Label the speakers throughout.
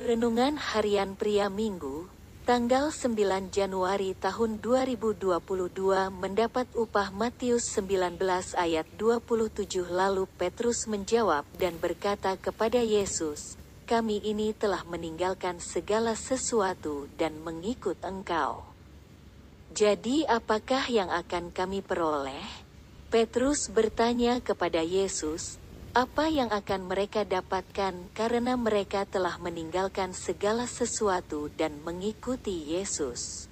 Speaker 1: Renungan Harian Pria Minggu, tanggal 9 Januari tahun 2022 mendapat upah Matius 19 ayat 27 lalu Petrus menjawab dan berkata kepada Yesus, kami ini telah meninggalkan segala sesuatu dan mengikut engkau. Jadi apakah yang akan kami peroleh? Petrus bertanya kepada Yesus, apa yang akan mereka dapatkan karena mereka telah meninggalkan segala sesuatu dan mengikuti Yesus?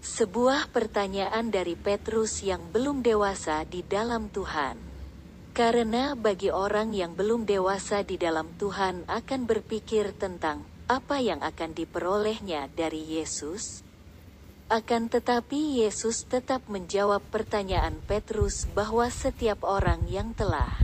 Speaker 1: Sebuah pertanyaan dari Petrus yang belum dewasa di dalam Tuhan. Karena bagi orang yang belum dewasa di dalam Tuhan akan berpikir tentang apa yang akan diperolehnya dari Yesus. Akan tetapi Yesus tetap menjawab pertanyaan Petrus bahwa setiap orang yang telah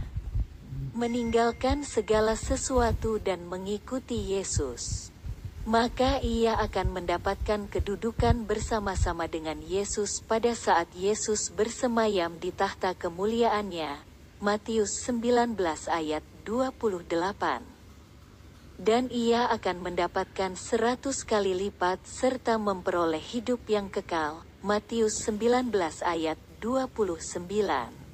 Speaker 1: meninggalkan segala sesuatu dan mengikuti Yesus, maka ia akan mendapatkan kedudukan bersama-sama dengan Yesus pada saat Yesus bersemayam di tahta kemuliaannya. Matius 19 ayat 28 dan ia akan mendapatkan seratus kali lipat serta memperoleh hidup yang kekal. Matius 19 ayat 29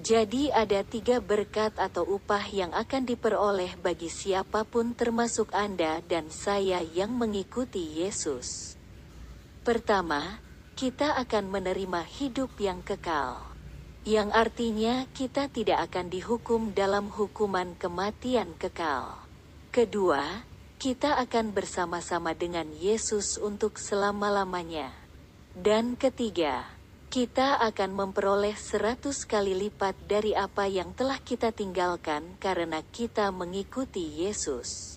Speaker 1: jadi ada tiga berkat atau upah yang akan diperoleh bagi siapa pun termasuk Anda dan saya yang mengikuti Yesus. Pertama, kita akan menerima hidup yang kekal. Yang artinya kita tidak akan dihukum dalam hukuman kematian kekal. Kedua, kita akan bersama-sama dengan Yesus untuk selama-lamanya. Dan ketiga, kita akan memperoleh seratus kali lipat dari apa yang telah kita tinggalkan karena kita mengikuti Yesus.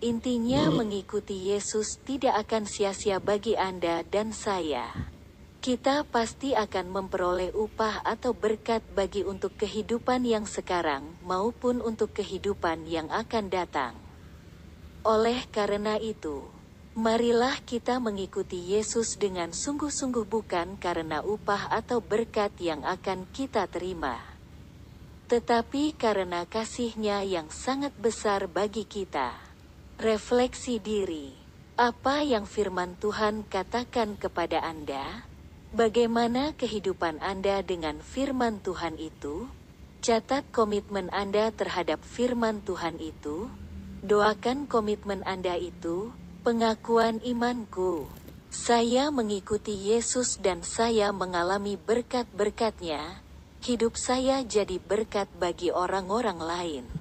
Speaker 1: Intinya mengikuti Yesus tidak akan sia-sia bagi Anda dan saya. Kita pasti akan memperoleh upah atau berkat bagi untuk kehidupan yang sekarang maupun untuk kehidupan yang akan datang. Oleh karena itu, Marilah kita mengikuti Yesus dengan sungguh-sungguh bukan karena upah atau berkat yang akan kita terima. Tetapi karena kasihnya yang sangat besar bagi kita. Refleksi diri. Apa yang firman Tuhan katakan kepada Anda? Bagaimana kehidupan Anda dengan firman Tuhan itu? Catat komitmen Anda terhadap firman Tuhan itu. Doakan komitmen Anda itu Pengakuan imanku. Saya mengikuti Yesus dan saya mengalami berkat-berkatnya. Hidup saya jadi berkat bagi orang-orang lain.